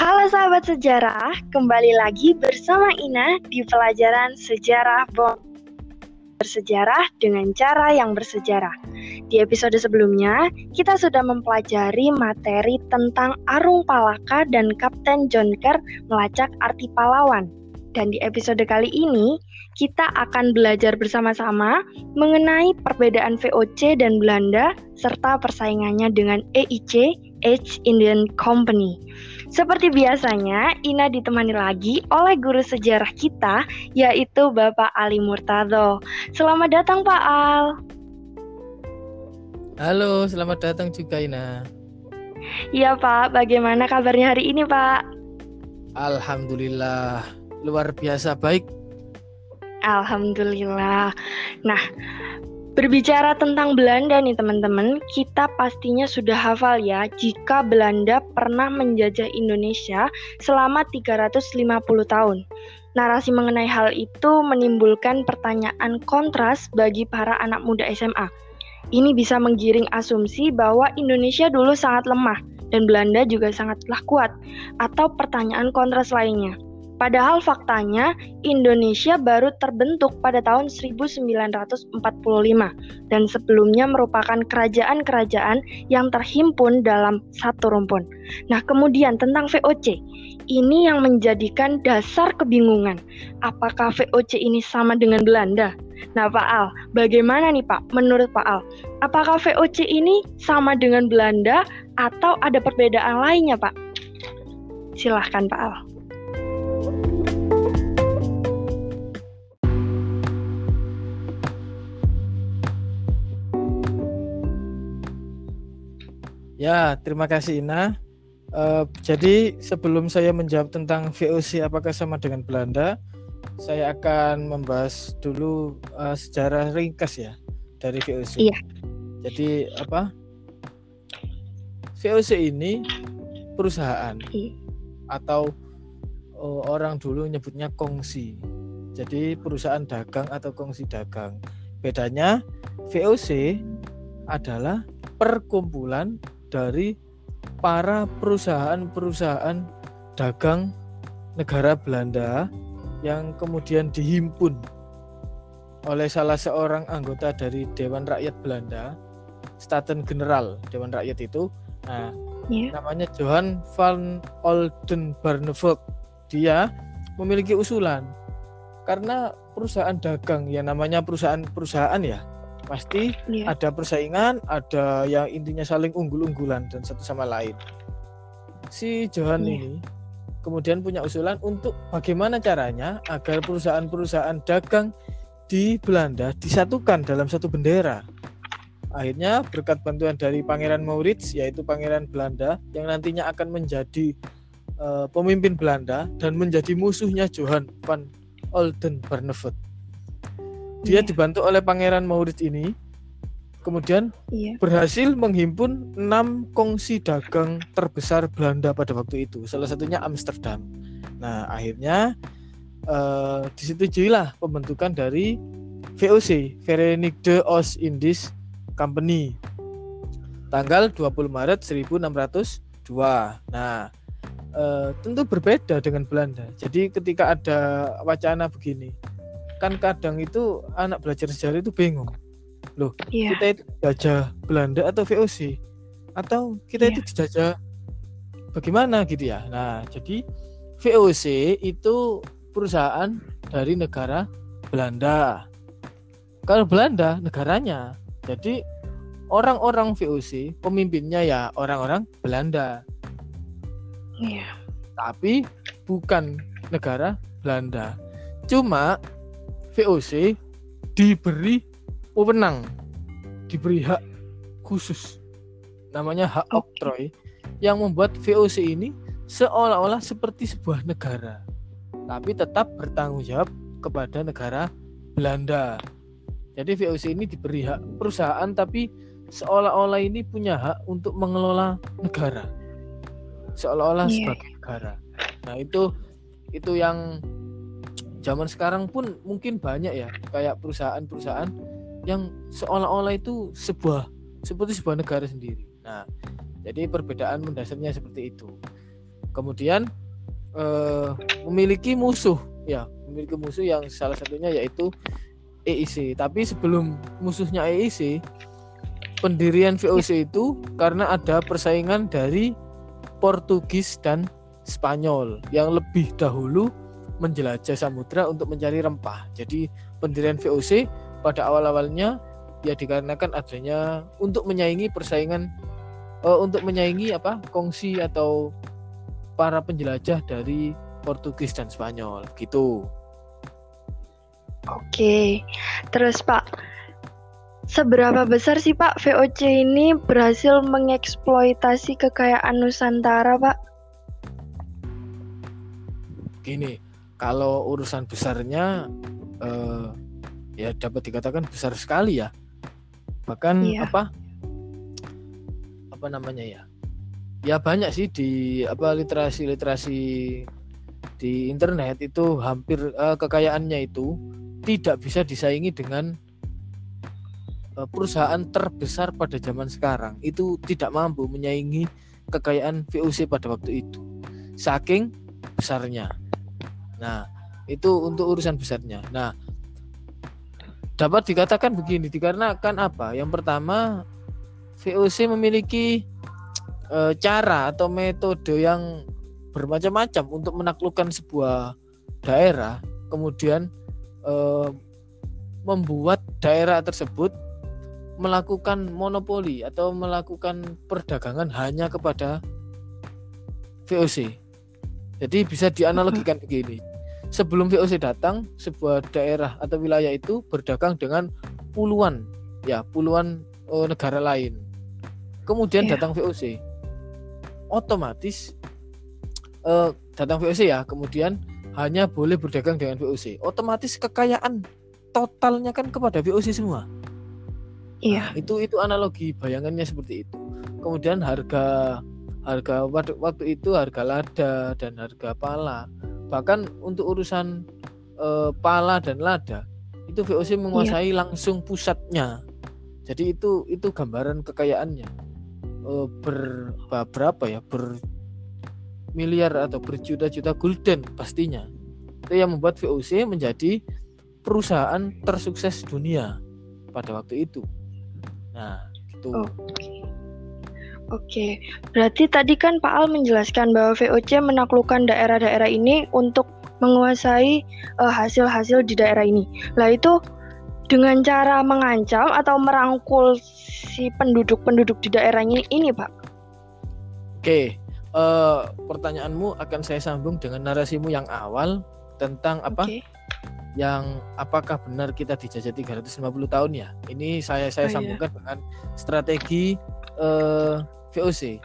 Halo sahabat sejarah, kembali lagi bersama Ina di pelajaran sejarah Bom bersejarah dengan cara yang bersejarah. Di episode sebelumnya, kita sudah mempelajari materi tentang Arung Palaka dan Kapten John Kerr melacak arti pahlawan. Dan di episode kali ini, kita akan belajar bersama-sama mengenai perbedaan VOC dan Belanda serta persaingannya dengan EIC, East Indian Company. Seperti biasanya, Ina ditemani lagi oleh guru sejarah kita, yaitu Bapak Ali Murtado. Selamat datang, Pak Al. Halo, selamat datang juga Ina. Iya, Pak. Bagaimana kabarnya hari ini, Pak? Alhamdulillah, luar biasa baik. Alhamdulillah. Nah, Berbicara tentang Belanda nih teman-teman, kita pastinya sudah hafal ya jika Belanda pernah menjajah Indonesia selama 350 tahun. Narasi mengenai hal itu menimbulkan pertanyaan kontras bagi para anak muda SMA. Ini bisa menggiring asumsi bahwa Indonesia dulu sangat lemah dan Belanda juga sangatlah kuat, atau pertanyaan kontras lainnya. Padahal faktanya Indonesia baru terbentuk pada tahun 1945 dan sebelumnya merupakan kerajaan-kerajaan yang terhimpun dalam satu rumpun. Nah, kemudian tentang VOC. Ini yang menjadikan dasar kebingungan. Apakah VOC ini sama dengan Belanda? Nah, Pak Al, bagaimana nih Pak menurut Pak Al? Apakah VOC ini sama dengan Belanda atau ada perbedaan lainnya, Pak? Silahkan Pak Al. Ya, terima kasih Ina. Uh, jadi sebelum saya menjawab tentang VOC apakah sama dengan Belanda, saya akan membahas dulu uh, sejarah ringkas ya dari VOC. Iya. Jadi apa? VOC ini perusahaan iya. atau uh, orang dulu nyebutnya kongsi. Jadi perusahaan dagang atau kongsi dagang. Bedanya VOC adalah perkumpulan dari para perusahaan-perusahaan dagang negara Belanda yang kemudian dihimpun oleh salah seorang anggota dari Dewan Rakyat Belanda, Staten General Dewan Rakyat itu. Nah, yeah. namanya Johan van Oldenbarneveld. Dia memiliki usulan karena perusahaan dagang yang namanya perusahaan-perusahaan ya pasti yeah. ada persaingan, ada yang intinya saling unggul-unggulan dan satu sama lain. Si Johan yeah. ini kemudian punya usulan untuk bagaimana caranya agar perusahaan-perusahaan dagang di Belanda disatukan dalam satu bendera. Akhirnya berkat bantuan dari Pangeran Maurits yaitu Pangeran Belanda yang nantinya akan menjadi uh, pemimpin Belanda dan menjadi musuhnya Johan van Oldenbarneveld dia yeah. dibantu oleh Pangeran Maurits ini kemudian yeah. berhasil menghimpun enam kongsi dagang terbesar Belanda pada waktu itu salah satunya Amsterdam nah akhirnya uh, disetujuilah pembentukan dari VOC Verenigde Oost-Indies Company tanggal 20 Maret 1602 nah uh, tentu berbeda dengan Belanda jadi ketika ada wacana begini kan kadang itu anak belajar sejarah itu bingung. Loh yeah. kita itu dijajah Belanda atau VOC atau kita yeah. itu dijajah bagaimana gitu ya? Nah jadi VOC itu perusahaan dari negara Belanda. Kalau Belanda negaranya. Jadi orang-orang VOC pemimpinnya ya orang-orang Belanda. Yeah. tapi bukan negara Belanda. Cuma VOC diberi wewenang, diberi hak khusus, namanya hak oktroy, yang membuat VOC ini seolah-olah seperti sebuah negara, tapi tetap bertanggung jawab kepada negara Belanda. Jadi VOC ini diberi hak perusahaan, tapi seolah-olah ini punya hak untuk mengelola negara, seolah-olah yeah. sebagai negara. Nah itu itu yang zaman sekarang pun mungkin banyak ya kayak perusahaan-perusahaan yang seolah-olah itu sebuah seperti sebuah negara sendiri. Nah, jadi perbedaan mendasarnya seperti itu. kemudian uh, memiliki musuh ya memiliki musuh yang salah satunya yaitu EIC tapi sebelum musuhnya EIC pendirian VOC itu karena ada persaingan dari Portugis dan Spanyol yang lebih dahulu menjelajah samudra untuk mencari rempah. Jadi pendirian VOC pada awal-awalnya ya dikarenakan adanya untuk menyaingi persaingan uh, untuk menyaingi apa kongsi atau para penjelajah dari Portugis dan Spanyol gitu. Oke, terus Pak, seberapa besar sih Pak VOC ini berhasil mengeksploitasi kekayaan Nusantara Pak? Gini, kalau urusan besarnya eh, ya dapat dikatakan besar sekali ya. Bahkan iya. apa apa namanya ya? Ya banyak sih di apa literasi-literasi di internet itu hampir uh, kekayaannya itu tidak bisa disaingi dengan uh, perusahaan terbesar pada zaman sekarang. Itu tidak mampu menyaingi kekayaan VOC pada waktu itu. Saking besarnya. Nah, itu untuk urusan besarnya. Nah, dapat dikatakan begini dikarenakan apa? Yang pertama, VOC memiliki e, cara atau metode yang bermacam-macam untuk menaklukkan sebuah daerah, kemudian e, membuat daerah tersebut melakukan monopoli atau melakukan perdagangan hanya kepada VOC. Jadi bisa dianalogikan begini sebelum VOC datang, sebuah daerah atau wilayah itu berdagang dengan puluhan ya puluhan uh, negara lain. Kemudian yeah. datang VOC, otomatis uh, datang VOC ya, kemudian hanya boleh berdagang dengan VOC. Otomatis kekayaan totalnya kan kepada VOC semua. Iya. Yeah. Nah, itu itu analogi bayangannya seperti itu. Kemudian harga harga waktu, waktu itu harga lada dan harga pala bahkan untuk urusan uh, pala dan lada itu VOC menguasai yeah. langsung pusatnya. Jadi itu itu gambaran kekayaannya. Uh, ber berapa ya? Ber miliar atau berjuta-juta gulden pastinya. Itu yang membuat VOC menjadi perusahaan tersukses dunia pada waktu itu. Nah itu oh. Oke, berarti tadi kan Pak Al menjelaskan bahwa VOC menaklukkan daerah-daerah ini untuk menguasai uh, hasil-hasil di daerah ini. Lah itu dengan cara mengancam atau merangkul si penduduk-penduduk di daerahnya ini, Pak? Oke, uh, pertanyaanmu akan saya sambung dengan narasimu yang awal tentang apa? Okay. Yang apakah benar kita dijajah 350 tahun ya? Ini saya saya oh, iya. sambungkan iya. dengan strategi uh, VOC.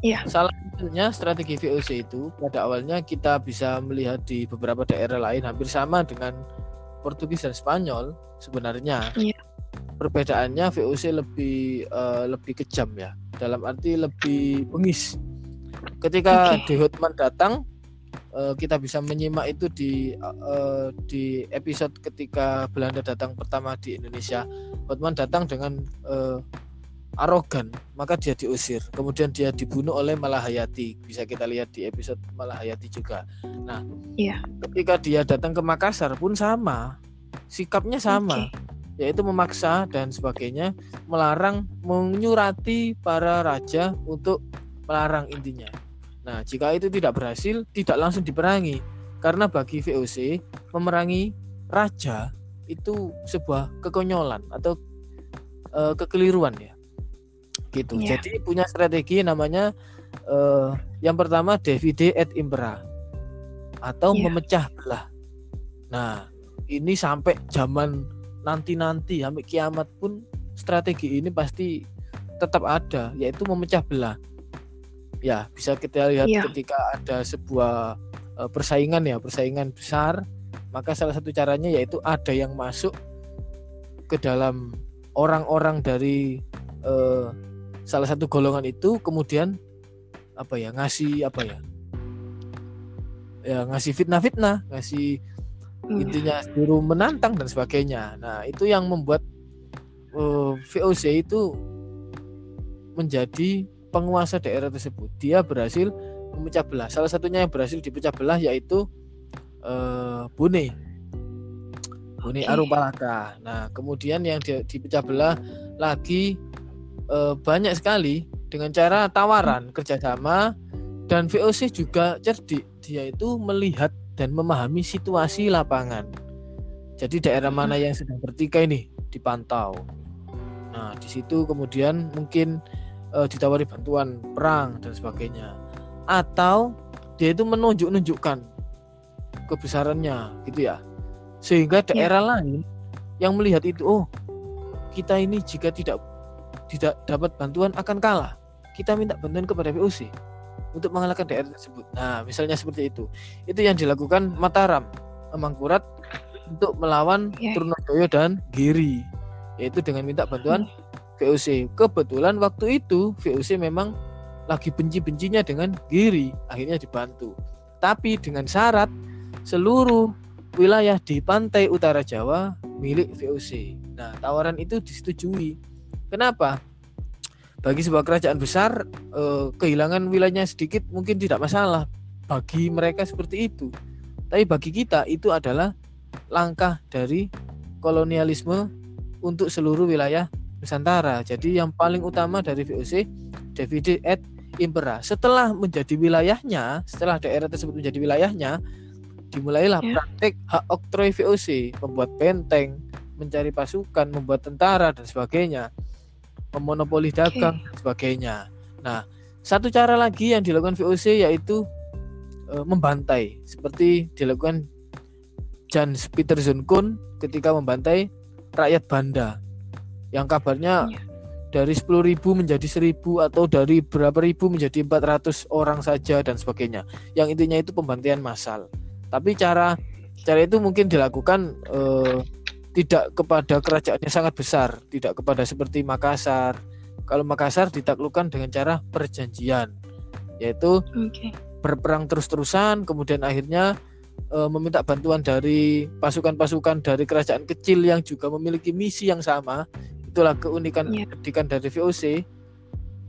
Iya. Salah satunya strategi VOC itu pada awalnya kita bisa melihat di beberapa daerah lain hampir sama dengan Portugis dan Spanyol sebenarnya. Iya. Perbedaannya VOC lebih uh, lebih kejam ya. Dalam arti lebih bengis. Ketika okay. De Hotman datang uh, kita bisa menyimak itu di uh, di episode ketika Belanda datang pertama di Indonesia. Hotman datang dengan uh, arogan maka dia diusir. Kemudian dia dibunuh oleh Malahayati. Bisa kita lihat di episode Malahayati juga. Nah iya. ketika dia datang ke Makassar pun sama. Sikapnya sama. Okay. yaitu memaksa dan sebagainya melarang menyurati para raja untuk melarang intinya. Nah jika itu tidak berhasil tidak langsung diperangi. Karena bagi VOC memerangi raja itu sebuah kekonyolan atau uh, kekeliruan ya gitu. Yeah. Jadi punya strategi namanya uh, yang pertama divide et impera atau yeah. memecah belah. Nah, ini sampai zaman nanti-nanti sampai kiamat pun strategi ini pasti tetap ada yaitu memecah belah. Ya, bisa kita lihat yeah. ketika ada sebuah uh, persaingan ya, persaingan besar, maka salah satu caranya yaitu ada yang masuk ke dalam orang-orang dari uh, salah satu golongan itu kemudian apa ya ngasih apa ya ya ngasih fitnah-fitnah ngasih hmm. intinya suruh menantang dan sebagainya nah itu yang membuat uh, eh, VOC itu menjadi penguasa daerah tersebut dia berhasil memecah belah. Salah satunya yang berhasil dipecah belah yaitu uh, Bune. Bune okay. Arupalaka. Nah, kemudian yang di, dipecah belah lagi uh, banyak sekali dengan cara tawaran kerjasama dan VOC juga cerdik. Dia itu melihat dan memahami situasi lapangan. Jadi daerah mana yang sedang bertikai ini dipantau. Nah, di situ kemudian mungkin uh, ditawari bantuan perang dan sebagainya. Atau dia itu menunjuk-nunjukkan kebesarannya gitu ya. Sehingga daerah ya. lain yang melihat itu oh, kita ini jika tidak tidak dapat bantuan akan kalah. Kita minta bantuan kepada VOC untuk mengalahkan daerah tersebut. Nah, misalnya seperti itu. Itu yang dilakukan Mataram, Mangkurat untuk melawan yeah. Trunojoyo dan Giri, yaitu dengan minta bantuan. VOC. Kebetulan waktu itu VOC memang lagi benci-bencinya dengan Giri, akhirnya dibantu. Tapi dengan syarat seluruh wilayah di pantai utara Jawa milik VOC. Nah, tawaran itu disetujui. Kenapa? bagi sebuah kerajaan besar eh, kehilangan wilayahnya sedikit mungkin tidak masalah bagi mereka seperti itu. Tapi bagi kita itu adalah langkah dari kolonialisme untuk seluruh wilayah Nusantara. Jadi yang paling utama dari VOC divide et impera setelah menjadi wilayahnya setelah daerah tersebut menjadi wilayahnya dimulailah yeah. praktek hak oktroi VOC membuat benteng mencari pasukan membuat tentara dan sebagainya memonopoli dagang okay. sebagainya. Nah, satu cara lagi yang dilakukan VOC yaitu e, membantai seperti dilakukan Jan Peterson Kun ketika membantai rakyat Banda yang kabarnya yeah. dari 10.000 menjadi 1.000 atau dari berapa ribu menjadi 400 orang saja dan sebagainya. Yang intinya itu pembantaian massal. Tapi cara cara itu mungkin dilakukan eh, tidak kepada kerajaan yang sangat besar, tidak kepada seperti Makassar. Kalau Makassar ditaklukkan dengan cara perjanjian, yaitu okay. berperang terus-terusan, kemudian akhirnya e, meminta bantuan dari pasukan-pasukan dari kerajaan kecil yang juga memiliki misi yang sama. Itulah keunikan yeah. pendidikan dari VOC,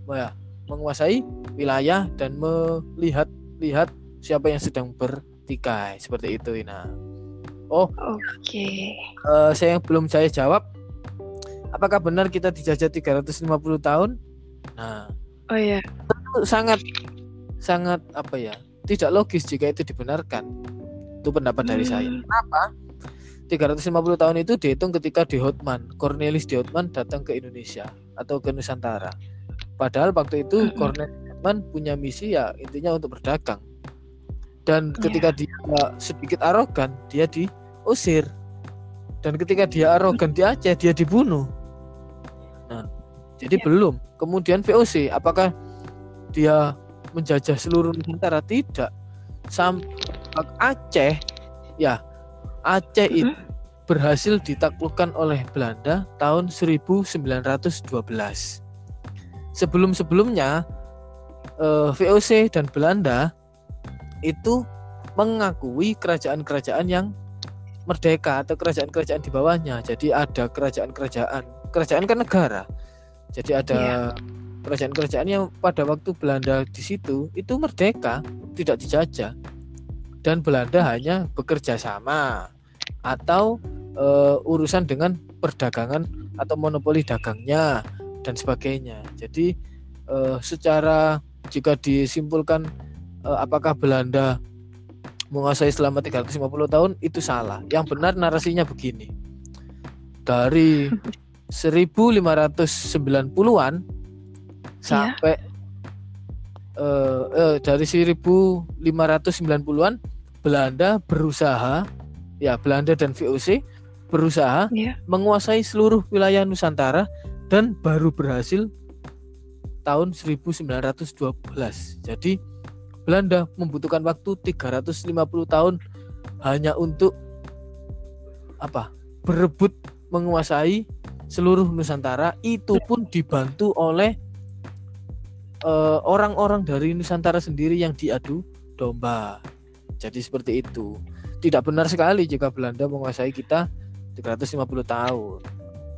ya, menguasai wilayah dan melihat-lihat siapa yang sedang bertikai seperti itu, Ina. Oh, oke. Okay. Uh, eh, saya yang belum saya jawab. Apakah benar kita dijajah 350 tahun? Nah. Oh iya. Itu sangat sangat apa ya? Tidak logis jika itu dibenarkan. Itu pendapat hmm. dari saya. Hmm. Kenapa? 350 tahun itu dihitung ketika di Hotman, Cornelis di Hotman datang ke Indonesia atau ke Nusantara. Padahal waktu itu hmm. Cornelis Hotman punya misi ya intinya untuk berdagang. Dan ketika yeah. dia sedikit arogan, dia di usir. Dan ketika dia arogan di Aceh dia dibunuh. Nah jadi ya. belum. Kemudian VOC apakah dia menjajah seluruh Nusantara? Tidak. Sampai Aceh ya Aceh uh -huh. itu berhasil ditaklukkan oleh Belanda tahun 1912 sebelum-sebelumnya eh, VOC dan Belanda itu mengakui kerajaan-kerajaan yang merdeka atau kerajaan-kerajaan di bawahnya. Jadi ada kerajaan-kerajaan, kerajaan kan negara. Jadi ada iya. kerajaan-kerajaan yang pada waktu Belanda di situ itu merdeka, tidak dijajah. Dan Belanda hanya bekerja sama atau e, urusan dengan perdagangan atau monopoli dagangnya dan sebagainya. Jadi e, secara jika disimpulkan e, apakah Belanda menguasai selama 350 tahun itu salah. Yang benar narasinya begini. Dari 1590-an sampai yeah. uh, uh, dari 1590-an Belanda berusaha ya Belanda dan VOC berusaha yeah. menguasai seluruh wilayah Nusantara dan baru berhasil tahun 1912. Jadi Belanda membutuhkan waktu 350 tahun hanya untuk apa? berebut menguasai seluruh Nusantara itu pun dibantu oleh eh, orang-orang uh, dari Nusantara sendiri yang diadu domba. Jadi seperti itu. Tidak benar sekali jika Belanda menguasai kita 350 tahun.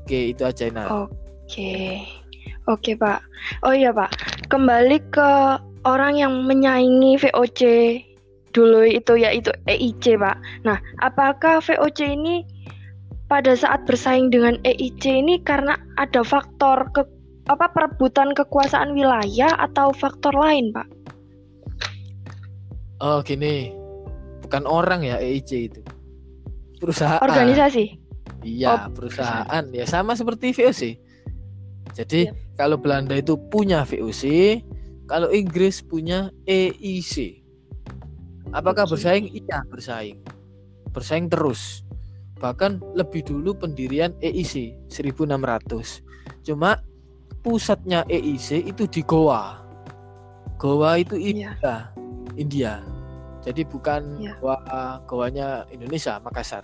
Oke, itu aja Nah. Oke. Oke, Pak. Oh iya, Pak. Kembali ke orang yang menyaingi VOC dulu itu yaitu EIC, Pak. Nah, apakah VOC ini pada saat bersaing dengan EIC ini karena ada faktor ke apa perebutan kekuasaan wilayah atau faktor lain, Pak? Oh, gini. Bukan orang ya EIC itu. Perusahaan. Organisasi. Iya, oh, perusahaan. Ya sama seperti VOC. Jadi, yep. kalau Belanda itu punya VOC, kalau Inggris punya EIC. Apakah bersaing? Iya, bersaing. Bersaing terus. Bahkan lebih dulu pendirian EIC 1600. Cuma pusatnya EIC itu di Goa. Goa itu iya. India. Yeah. India. Jadi bukan yeah. Goa Goanya Indonesia, Makassar.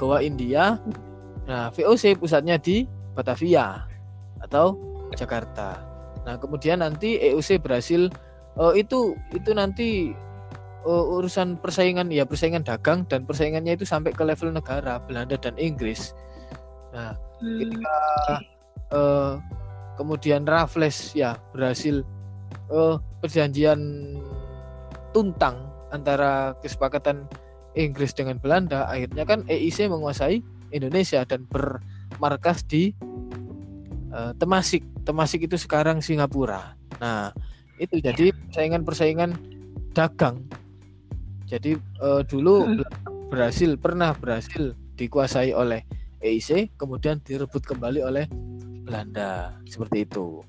Goa India. Nah, VOC pusatnya di Batavia atau Jakarta. Nah, kemudian nanti EUC berhasil uh, itu itu nanti uh, urusan persaingan ya persaingan dagang dan persaingannya itu sampai ke level negara Belanda dan Inggris. Nah, hmm, ketika uh, kemudian Raffles ya berhasil uh, perjanjian tuntang antara kesepakatan Inggris dengan Belanda, akhirnya kan EIC menguasai Indonesia dan bermarkas di uh, Temasik. Temasik itu sekarang Singapura. Nah, itu jadi persaingan-persaingan dagang. Jadi uh, dulu hmm. berhasil pernah berhasil dikuasai oleh EIC, kemudian direbut kembali oleh Belanda. Seperti itu.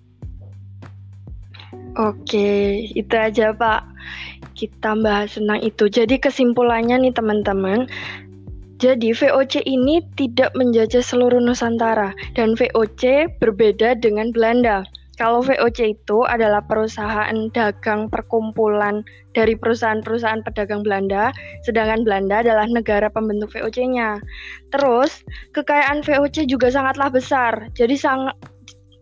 Oke, itu aja Pak. Kita bahas tentang itu. Jadi kesimpulannya nih teman-teman, jadi VOC ini tidak menjajah seluruh Nusantara dan VOC berbeda dengan Belanda. Kalau VOC itu adalah perusahaan dagang perkumpulan dari perusahaan-perusahaan pedagang Belanda, sedangkan Belanda adalah negara pembentuk VOC-nya. Terus, kekayaan VOC juga sangatlah besar. Jadi sangat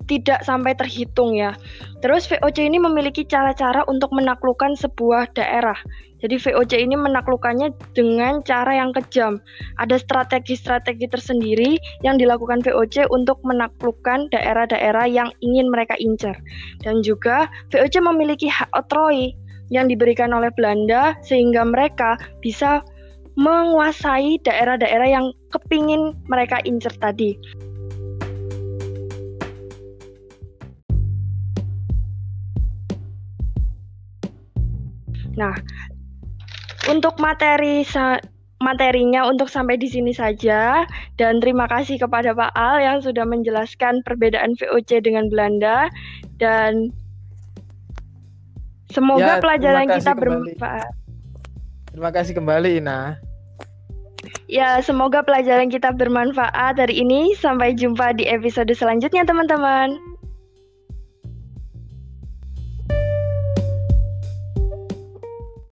tidak sampai terhitung ya. Terus VOC ini memiliki cara-cara untuk menaklukkan sebuah daerah. Jadi VOC ini menaklukkannya dengan cara yang kejam. Ada strategi-strategi tersendiri yang dilakukan VOC untuk menaklukkan daerah-daerah yang ingin mereka incar. Dan juga VOC memiliki hak otroi yang diberikan oleh Belanda sehingga mereka bisa menguasai daerah-daerah yang kepingin mereka incer tadi. Nah, untuk materi materinya untuk sampai di sini saja dan terima kasih kepada Pak Al yang sudah menjelaskan perbedaan VOC dengan Belanda dan semoga ya, pelajaran kita bermanfaat. Terima kasih kembali Ina. Ya, semoga pelajaran kita bermanfaat hari ini. Sampai jumpa di episode selanjutnya, teman-teman.